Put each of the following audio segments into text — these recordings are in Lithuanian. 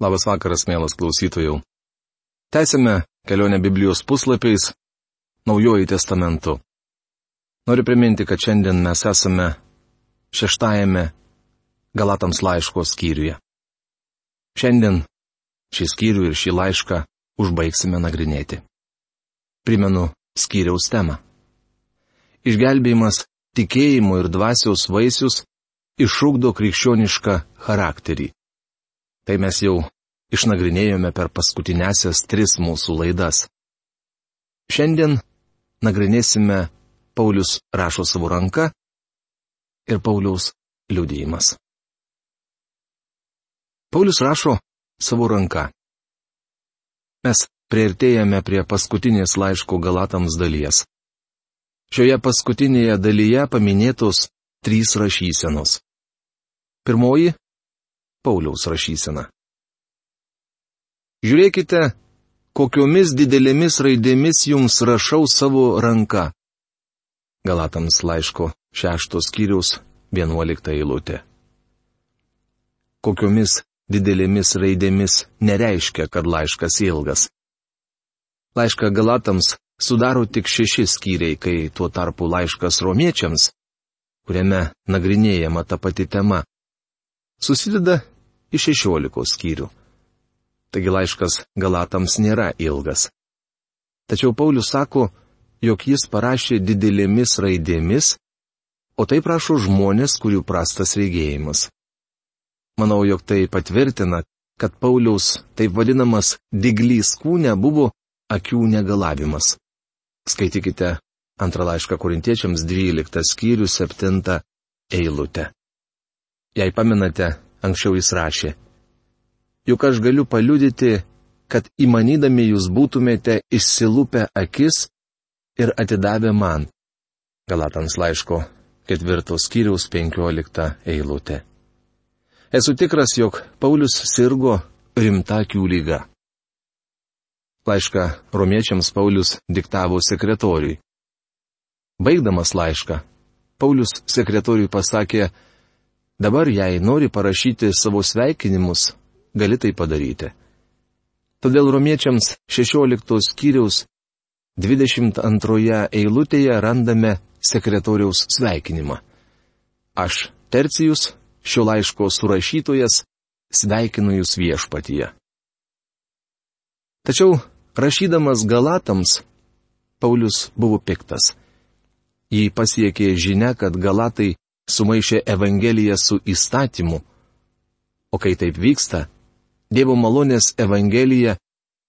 Labas vakaras, mielas klausytojų. Tęsime kelionę Biblijos puslapiais Naujoji testamentu. Noriu priminti, kad šiandien mes esame šeštajame Galatams laiško skyriuje. Šiandien šį skyrių ir šį laišką užbaigsime nagrinėti. Primenu skyriaus temą. Išgelbėjimas tikėjimo ir dvasiaus vaisius išūkdo krikščionišką charakterį. Tai mes jau išnagrinėjome per paskutinėsias tris mūsų laidas. Šiandien nagrinėsime Paulius rašo savo ranką ir Pauliaus liudijimas. Paulius rašo savo ranką. Mes prieartėjame prie paskutinės laiško Galatams dalies. Šioje paskutinėje dalyje paminėtos trys rašysenos. Pirmoji Pauliaus rašysena. Žiūrėkite, kokiomis didelėmis raidėmis jums rašau savo ranką. Galatams laiško šeštos skyriaus vienuolikta eilutė. Kokiomis didelėmis raidėmis nereiškia, kad laiškas ilgas. Laišką Galatams sudaro tik šeši skyriai, kai tuo tarpu laiškas romiečiams, kuriame nagrinėjama ta pati tema, susideda iš šešiolikos skyrių. Taigi laiškas Galatams nėra ilgas. Tačiau Paulius sako, jog jis parašė didelėmis raidėmis, o tai prašo žmonės, kurių prastas regėjimas. Manau, jog tai patvirtina, kad Pauliaus taip vadinamas diglys kūne buvo akių negalavimas. Skaitykite antrą laišką korintiečiams 12 skyrių 7 eilutę. Jei paminate, anksčiau jis rašė. Juk aš galiu paliudyti, kad įmanydami jūs būtumėte išsilupę akis ir atidavę man. Galatans laiško ketvirtos skyriaus penkiolikta eilutė. Esu tikras, jog Paulius sirgo rimta akių lyga. Laišką romiečiams Paulius diktavo sekretoriui. Baigdamas laišką, Paulius sekretoriui pasakė, Dabar, jei nori parašyti savo sveikinimus, gali tai padaryti. Todėl romiečiams 16 skyriaus 22 eilutėje randame sekretoriaus sveikinimą. Aš, Tercijus, šio laiško surašytojas, sveikinu jūs viešpatyje. Tačiau, rašydamas Galatams, Paulius buvo piktas. Jį pasiekė žinia, kad Galatai sumaišė Evangeliją su įstatymu. O kai taip vyksta, Dievo malonės Evangelija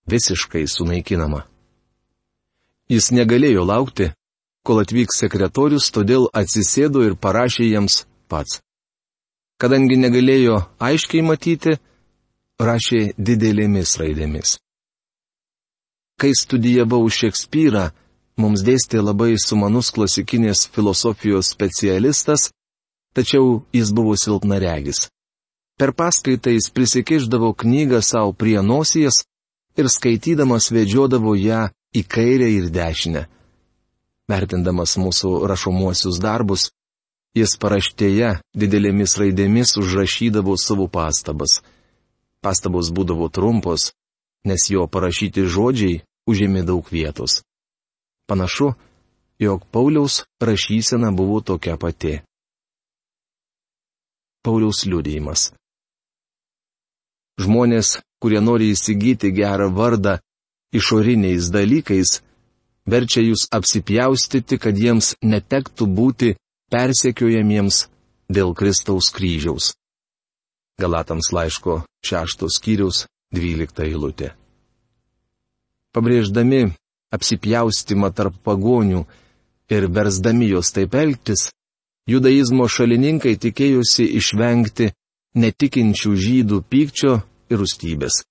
visiškai sunaikinama. Jis negalėjo laukti, kol atvyks sekretorius, todėl atsisėdo ir parašė jiems pats. Kadangi negalėjo aiškiai matyti, rašė didelėmis raidėmis. Kai studijavau Šekspyrą, mums dėstė labai sumanus klasikinės filosofijos specialistas tačiau jis buvo silpnaregis. Per paskaitą jis prisikiždavo knygą savo prie nosies ir skaitydamas vedžiodavo ją į kairę ir dešinę. Vertindamas mūsų rašomuosius darbus, jis paraštėje didelėmis raidėmis užrašydavo savo pastabas. Pastabos būdavo trumpos, nes jo parašyti žodžiai užėmė daug vietos. Panašu, jog Pauliaus rašysena buvo tokia pati. Pauliaus liudėjimas. Žmonės, kurie nori įsigyti gerą vardą išoriniais dalykais, verčia jūs apsipjaustyti, kad jiems netektų būti persekiojamiems dėl Kristaus kryžiaus. Galatams laiško šeštos skyrius dvylikta eilutė. Pabrėždami apsipjaustimą tarp pagonių ir versdami juos taip elgtis, judaizmo šalininkai tikėjosi išvengti netikinčių žydų pykčio ir rūstybės.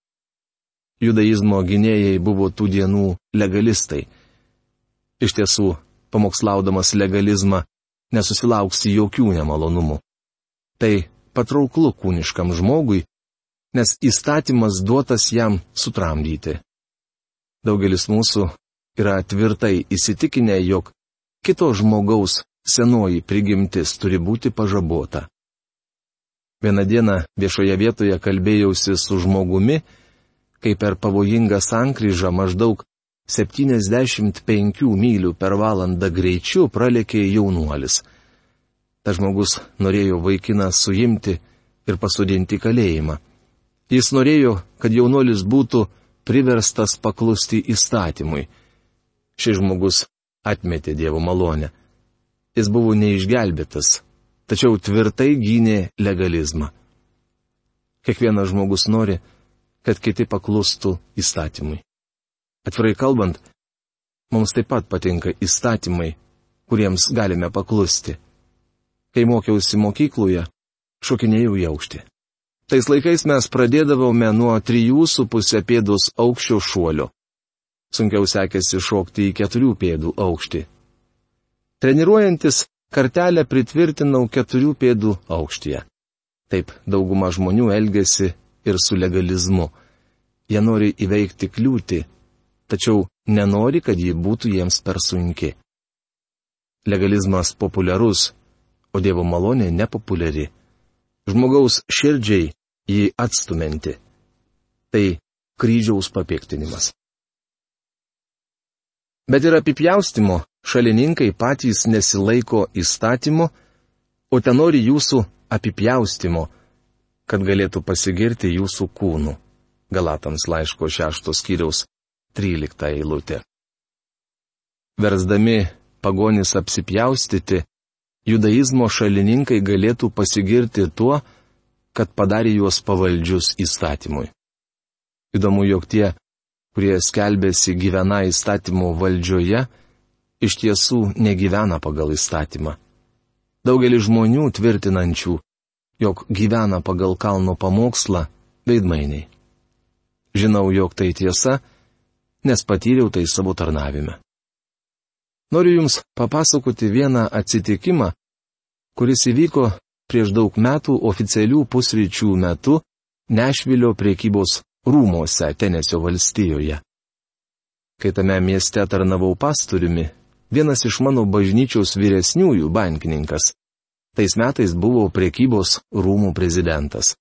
Judaizmo gynėjai buvo tų dienų legalistai. Iš tiesų, pamokslaudamas legalizmą, nesusilauksi jokių nemalonumų. Tai patrauklu kūniškam žmogui, nes įstatymas duotas jam sutramdyti. Daugelis mūsų yra tvirtai įsitikinę, jog kito žmogaus senoji prigimtis turi būti pažabota. Vieną dieną viešoje vietoje kalbėjausi su žmogumi, kai per pavojingą sankryžą maždaug 75 mylių per valandą greičiu pralėkė jaunuolis. Ta žmogus norėjo vaikiną suimti ir pasodinti kalėjimą. Jis norėjo, kad jaunuolis būtų priverstas paklusti įstatymui. Šis žmogus atmetė Dievo malonę. Jis buvo neišgelbėtas, tačiau tvirtai gynė legalizmą. Kiekvienas žmogus nori, kad kiti paklustų įstatymui. Atvirai kalbant, mums taip pat patinka įstatymai, kuriems galime paklusti. Kai mokiausi mokykloje, šokinėjau į aukštį. Tais laikais mes pradėdavome nuo 3,5 pėdos aukščio šuolio. Sunkiau sekėsi šokti į 4 pėdų aukštį. Treniruojantis, kartelę pritvirtinau 4 pėdų aukštyje. Taip dauguma žmonių elgesi ir su legalizmu. Jie nori įveikti kliūtį, tačiau nenori, kad ji būtų jiems per sunki. Legalizmas populiarus, o Dievo malonė nepopuliari. Žmogaus širdžiai jį atstuminti. Tai kryžiaus papiktinimas. Bet ir apipjaustimo šalininkai patys nesilaiko įstatymo, o ten nori jūsų apipjaustimo, kad galėtų pasigirti jūsų kūnu. Galatams laiško šeštos skyriaus 13 eilutė. Versdami pagonis apsipjaustyti, judaizmo šalininkai galėtų pasigirti tuo, kad padarė juos pavaldžius įstatymui. Įdomu, jog tie, kurie skelbėsi gyvena įstatymų valdžioje, iš tiesų negyvena pagal įstatymą. Daugelis žmonių tvirtinančių, jog gyvena pagal kalno pamokslą, veidmainiai. Žinau, jog tai tiesa, nes patyriau tai savo tarnavime. Noriu Jums papasakoti vieną atsitikimą, kuris įvyko prieš daug metų oficialių pusryčių metu Nešvilio priekybos rūmose Tenesio valstijoje. Kai tame mieste tarnavau pastoriumi, vienas iš mano bažnyčios vyresniųjų bankininkas. Tais metais buvo priekybos rūmų prezidentas.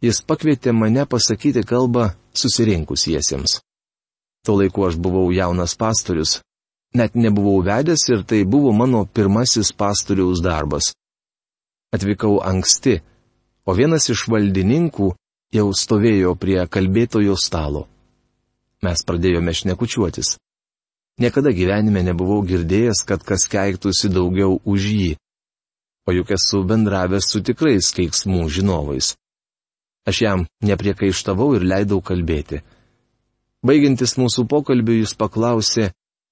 Jis pakvietė mane pasakyti kalbą susirinkusiesiems. Tuo laiku aš buvau jaunas pastorius, net nebuvau vedęs ir tai buvo mano pirmasis pastoriaus darbas. Atvykau anksti, o vienas iš valdininkų jau stovėjo prie kalbėtojo stalo. Mes pradėjome šnekučiuotis. Niekada gyvenime nebuvau girdėjęs, kad kas keiktųsi daugiau už jį. O juk esu bendravęs su tikrais keiksmų žinovais. Aš jam nepriekaištavau ir leidau kalbėti. Baigiantis mūsų pokalbį jis paklausė,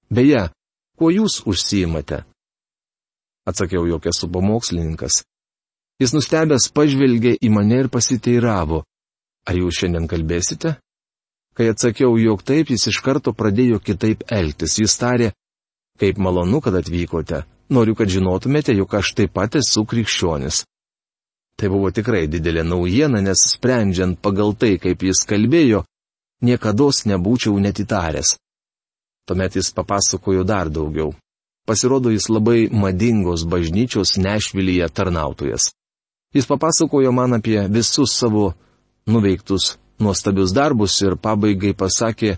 Beje, kuo jūs užsijimate? Atsakiau, jog esu pamokslininkas. Jis nustebęs pažvelgė į mane ir pasiteiravo. Ar jūs šiandien kalbėsite? Kai atsakiau, jog taip, jis iš karto pradėjo kitaip elgtis. Jis tarė, kaip malonu, kad atvykote. Noriu, kad žinotumėte, jog aš taip pat esu krikščionis. Tai buvo tikrai didelė naujiena, nes sprendžiant pagal tai, kaip jis kalbėjo, niekada nebūčiau netitaręs. Tuomet jis papasakojo dar daugiau. Pasirodo, jis labai madingos bažnyčios nešvilyje tarnautojas. Jis papasakojo man apie visus savo nuveiktus nuostabius darbus ir pabaigai pasakė,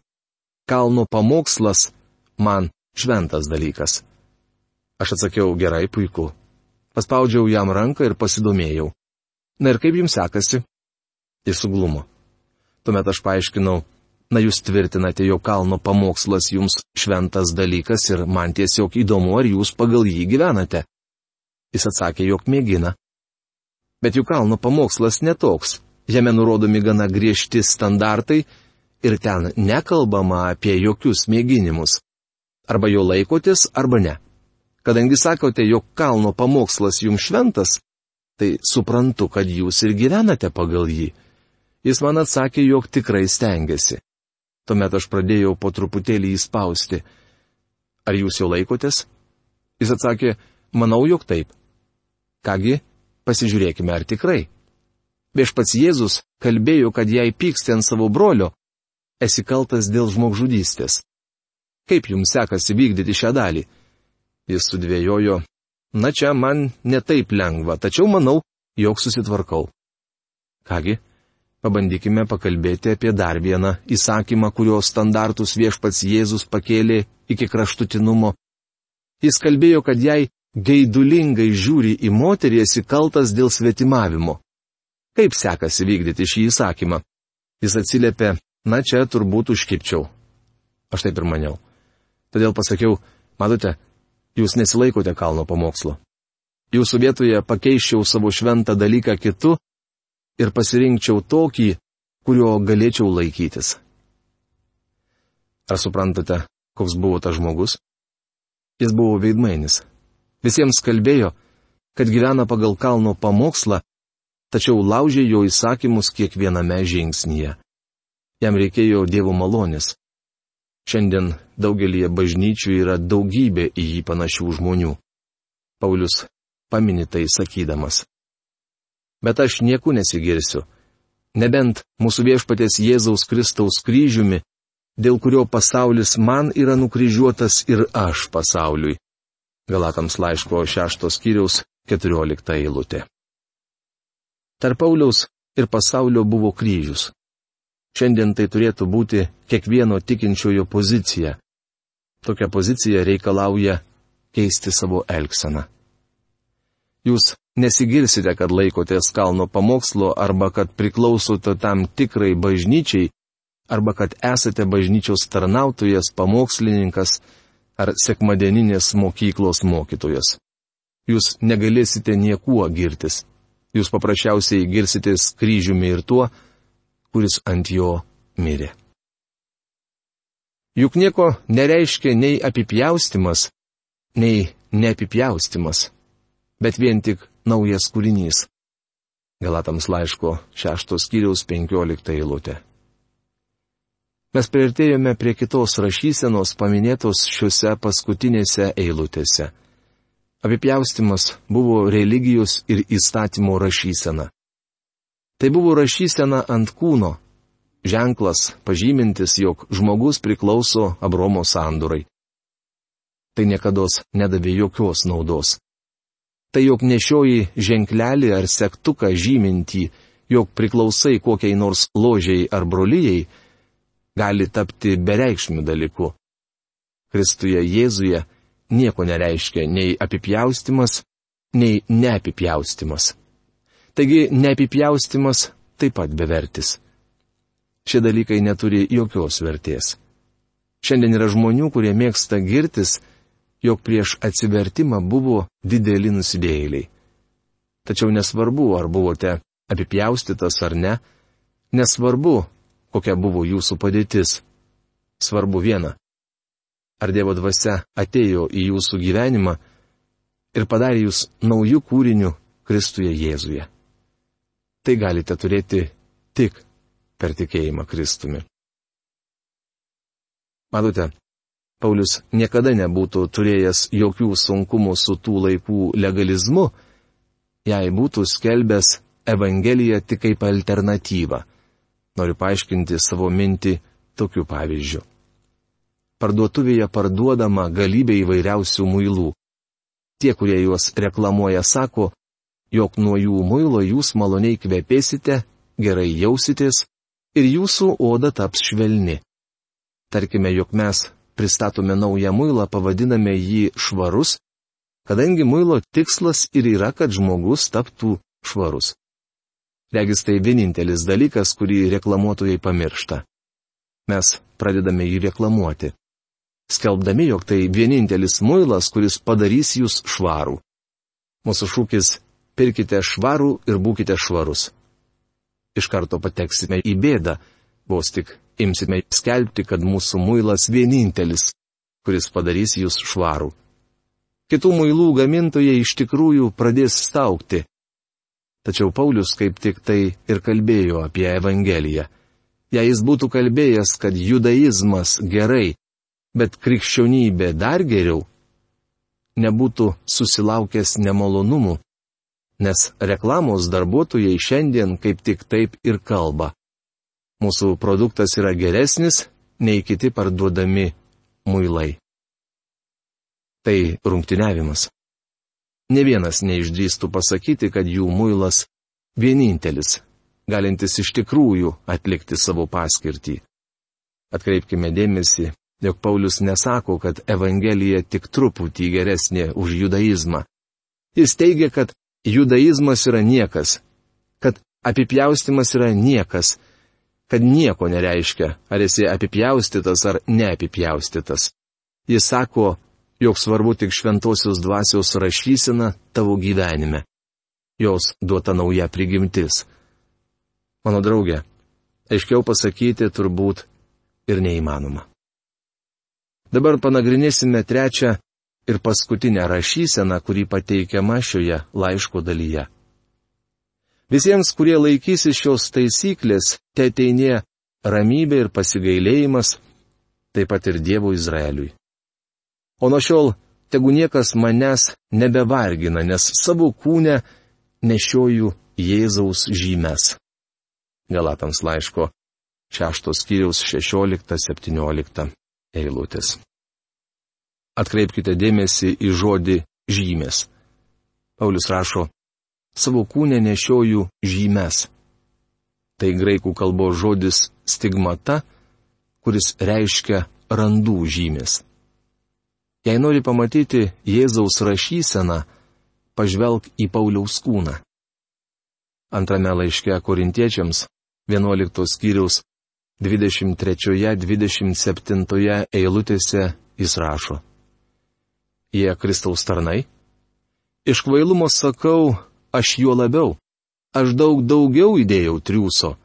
kalno pamokslas man šventas dalykas. Aš atsakiau gerai, puiku. Paspaudžiau jam ranką ir pasidomėjau. Na ir kaip jums sekasi? Jis suglumo. Tuomet aš paaiškinau, Na jūs tvirtinate, jog kalno pamokslas jums šventas dalykas ir man tiesiog įdomu, ar jūs pagal jį gyvenate. Jis atsakė, jog mėgina. Bet juk kalno pamokslas netoks. Jame nurodomi gana griežti standartai ir ten nekalbama apie jokius mėginimus. Arba jo laikotės, arba ne. Kadangi sakote, jog kalno pamokslas jums šventas, tai suprantu, kad jūs ir gyvenate pagal jį. Jis man atsakė, jog tikrai stengiasi. Tuomet aš pradėjau po truputėlį įspausti. Ar jūs jau laikotės? Jis atsakė, manau, jog taip. Kągi, pasižiūrėkime, ar tikrai. Viešpats Jėzus kalbėjo, kad jei pyksti ant savo brolio, esi kaltas dėl žmogžudystės. Kaip jums sekasi vykdyti šią dalį? Jis sudvėjojo, na čia man netaip lengva, tačiau manau, jog susitvarkau. Kągi, pabandykime pakalbėti apie dar vieną įsakymą, kurio standartus viešpats Jėzus pakėlė iki kraštutinumo. Jis kalbėjo, kad jei gaidulingai žiūri į moterį, esi kaltas dėl svetimavimo. Kaip sekasi vykdyti šį įsakymą? Jis atsiliepė, na čia turbūt užkipčiau. Aš taip ir maniau. Todėl pasakiau, matote, jūs nesilaikote kalno pamokslo. Jūsų vietoje pakeiščiau savo šventą dalyką kitu ir pasirinkčiau tokį, kurio galėčiau laikytis. Ar suprantate, koks buvo tas žmogus? Jis buvo veidmainis. Visiems kalbėjo, kad gyvena pagal kalno pamokslą, tačiau laužė jo įsakymus kiekviename žingsnyje. Jam reikėjo Dievo malonės. Šiandien daugelie bažnyčių yra daugybė į jį panašių žmonių. Paulius pamini tai sakydamas. Bet aš nieku nesigirsiu. Nebent mūsų viešpatės Jėzaus Kristaus kryžiumi, dėl kurio pasaulis man yra nukryžiuotas ir aš pasauliui. Galatams laiško šeštos skyriaus keturiolikta eilutė. Tarp Pauliaus ir pasaulio buvo kryžius. Šiandien tai turėtų būti kiekvieno tikinčiojo pozicija. Tokia pozicija reikalauja keisti savo elgseną. Jūs nesigirsite, kad laikotės kalno pamokslo arba kad priklausote tam tikrai bažnyčiai, arba kad esate bažnyčios tarnautojas, pamokslininkas ar sekmadieninės mokyklos mokytojas. Jūs negalėsite niekuo girtis. Jūs paprasčiausiai girsitės kryžiumi ir tuo, kuris ant jo mirė. Juk nieko nereiškia nei apipjaustimas, nei neapipjaustimas, bet vien tik naujas kūrinys. Galatams laiško 6 skyriaus 15 eilutė. Mes prieartėjome prie kitos rašysenos paminėtos šiuose paskutinėse eilutėse. Apipjaustimas buvo religijos ir įstatymo rašysena. Tai buvo rašysena ant kūno. Ženklas, pažymintis, jog žmogus priklauso Abromo sandurai. Tai niekada nedavė jokios naudos. Tai jog nešioji ženklelį ar sektuką žymintį, jog priklausai kokiai nors ložiai ar brolyjei, gali tapti bereikšmių dalyku. Kristuje Jėzuje nieko nereiškia nei apipjaustimas, nei neapipjaustimas. Taigi neapipjaustimas taip pat bevertis. Šie dalykai neturi jokios vertės. Šiandien yra žmonių, kurie mėgsta girtis, jog prieš atsivertimą buvo dideli nusidėjėliai. Tačiau nesvarbu, ar buvote apipjaustytas ar ne, nesvarbu, kokia buvo jūsų padėtis. Svarbu viena. Ar Dievo dvasia atėjo į jūsų gyvenimą ir padarė jūs naujų kūrinių Kristuje Jėzuje tai galite turėti tik per tikėjimą Kristumi. Matote, Paulius niekada nebūtų turėjęs jokių sunkumų su tų laikų legalizmu, jei būtų skelbęs Evangeliją tik kaip alternatyvą. Noriu paaiškinti savo mintį tokiu pavyzdžiu. Parduotuvėje parduodama galybė įvairiausių muilų. Tie, kurie juos reklamuoja, sako, jog nuo jų muilo jūs maloniai kvepėsite, gerai jausitės ir jūsų oda taps švelni. Tarkime, jog mes pristatome naują muilą, pavadiname jį švarus, kadangi muilo tikslas ir yra, kad žmogus taptų švarus. Regis tai vienintelis dalykas, kurį reklamuotojai pamiršta. Mes pradedame jį reklamuoti. Skelbdami, jog tai vienintelis muilas, kuris padarys jūs švarų. Mūsų šūkis pirkite švarų ir būkite švarus. Iš karto pateksime į bėdą, vos tik imsime skelbti, kad mūsų muilas vienintelis, kuris padarys jūs švarų. Kitų muilų gamintojai iš tikrųjų pradės staukti. Tačiau Paulius kaip tik tai ir kalbėjo apie Evangeliją. Jei jis būtų kalbėjęs, kad judaizmas gerai, bet krikščionybė dar geriau, nebūtų susilaukęs nemalonumų, nes reklamos darbuotojai šiandien kaip tik taip ir kalba. Mūsų produktas yra geresnis nei kiti parduodami muilai. Tai rungtiniavimas. Ne vienas neišdrįstų pasakyti, kad jų muilas vienintelis, galintis iš tikrųjų atlikti savo paskirtį. Atkreipkime dėmesį, jog Paulius nesako, kad Evangelija tik truputį geresnė už judaizmą. Jis teigia, kad judaizmas yra niekas, kad apipjaustimas yra niekas, kad nieko nereiškia, ar esi apipjaustytas ar neapipjaustytas. Jis sako, jog svarbu tik šventosios dvasios rašysena tavo gyvenime. Jos duota nauja prigimtis. Mano draugė, aiškiau pasakyti turbūt ir neįmanoma. Dabar panagrinėsime trečią ir paskutinę rašyseną, kuri pateikiama šioje laiško dalyje. Visiems, kurie laikysi šios taisyklės, te ateinė ramybė ir pasigailėjimas, taip pat ir Dievo Izraeliui. O nuo šiol, tegu niekas manęs nebevargina, nes savo kūnę nešioju Jėzaus žymes. Galatams laiško 6 skyriaus 16-17 eilutės. Atkreipkite dėmesį į žodį žymės. Paulius rašo, savo kūnę nešioju žymes. Tai graikų kalbos žodis stigmata, kuris reiškia randų žymės. Jei nori pamatyti Jėzaus rašyseną, pažvelg į Pauliaus kūną. Antrame laiške korintiečiams, 11 skyriaus 23-27 eilutėse jis rašo. Jie Kristaus tarnai? Iš kvailumo sakau, aš juo labiau. Aš daug daugiau įdėjau triūso,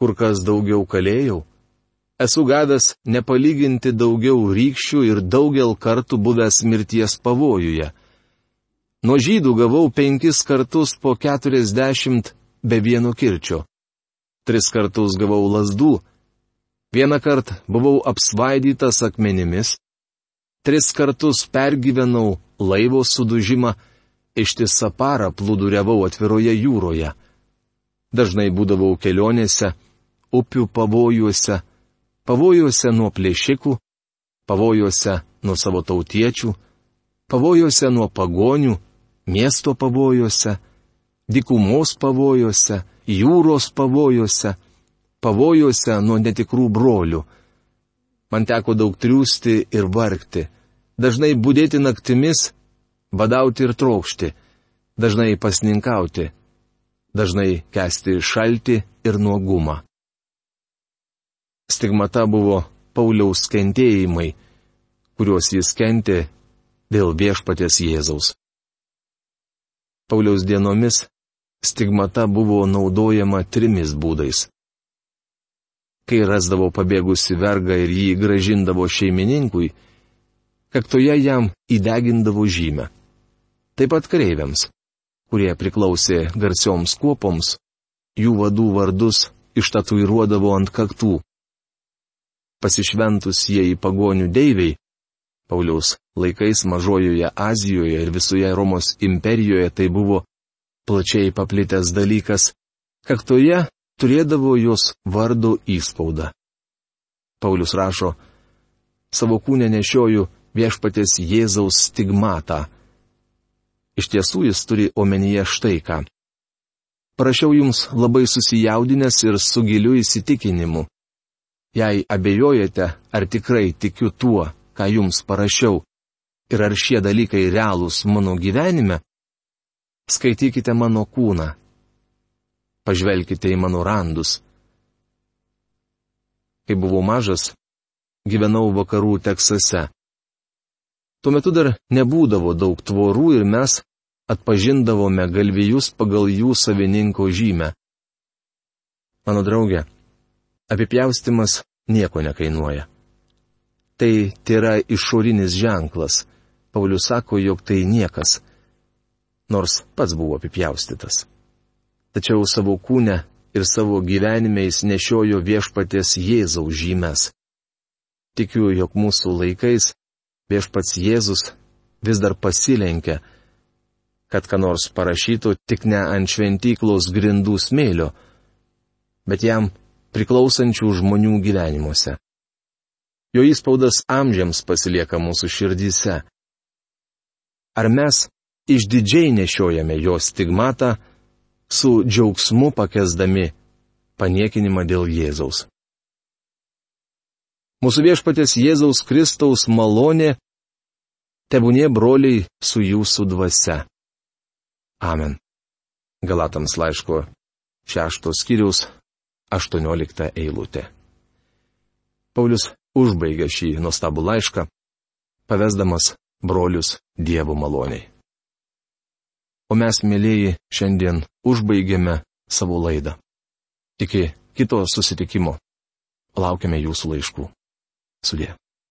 kur kas daugiau kalėjau. Esu gavęs nepalyginti daugiau rykščių ir daugel kartų buvęs mirties pavojuje. Nuo žydų gavau penkis kartus po keturiasdešimt be vieno kirčio. Tris kartus gavau lasdų. Vieną kartą buvau apsvaidytas akmenimis. Tris kartus pergyvenau laivo sudužimą ištisą parą plūduriavau atviroje jūroje. Dažnai būdavau kelionėse, upių pavojuose, pavojuose nuo plėšikų, pavojuose nuo savo tautiečių, pavojuose nuo pagonių, miesto pavojuose, dikumos pavojuose, jūros pavojuose, pavojuose nuo netikrų brolių. Man teko daug triūsti ir vargti, dažnai būdėti naktimis badauti ir trokšti, dažnai pasninkauti, dažnai kesti šalti ir nuogumą. Stigmata buvo Pauliaus kentėjimai, kuriuos jis kentė dėl viešpatės Jėzaus. Pauliaus dienomis stigmata buvo naudojama trimis būdais. Kai rasdavo pabėgusi vergą ir jį gražindavo šeimininkui, kaktoje jam įdegindavo žymę taip pat kareiviams, kurie priklausė garsioms kuopoms, jų vadų vardus ištatuiruodavo ant kaktų. Pasišventus jie į pagonių deiviai, Pauliaus laikais mažojoje Azijoje ir visoje Romos imperijoje tai buvo plačiai paplitęs dalykas, kaktoje turėdavo jos vardo įspaudą. Paulius rašo, savo kūnę nešioju viešpatės Jėzaus stigmatą Iš tiesų jis turi omenyje štai ką. Prašiau jums labai susijaudinęs ir su giliu įsitikinimu. Jei abejojate, ar tikrai tikiu tuo, ką jums parašiau, ir ar šie dalykai realūs mano gyvenime, skaitykite mano kūną. Pažvelkite į mano randus. Kai buvau mažas, gyvenau vakarų Teksase. Tuo metu dar nebūdavo daug tvorų ir mes atpažindavome galvijus pagal jų savininko žymę. Mano draugė, apipjaustimas nieko nekainuoja. Tai yra išorinis ženklas. Paulius sako, jog tai niekas, nors pats buvo apipjaustytas. Tačiau savo kūne ir savo gyvenime jis nešiojo viešpatės Jėzaus žymes. Tikiu, jog mūsų laikais viešpats Jėzus vis dar pasilenkia kad ką nors parašytų tik ne ant šventyklos grindų smėlio, bet jam priklausančių žmonių gyvenimuose. Jo įspaudas amžiams pasilieka mūsų širdyse. Ar mes išdidžiai nešiojame jo stigmatą, su džiaugsmu pakesdami paniekinimą dėl Jėzaus. Mūsų viešpatės Jėzaus Kristaus malonė, tebūnie broliai su jūsų dvasia. Amen. Galatams laiško šeštos skyriaus 18 eilutė. Paulius užbaigė šį nuostabų laišką, pavesdamas brolius Dievo maloniai. O mes, mėlyjeji, šiandien užbaigėme savo laidą. Iki kito susitikimo. Laukiame jūsų laiškų. Sudė.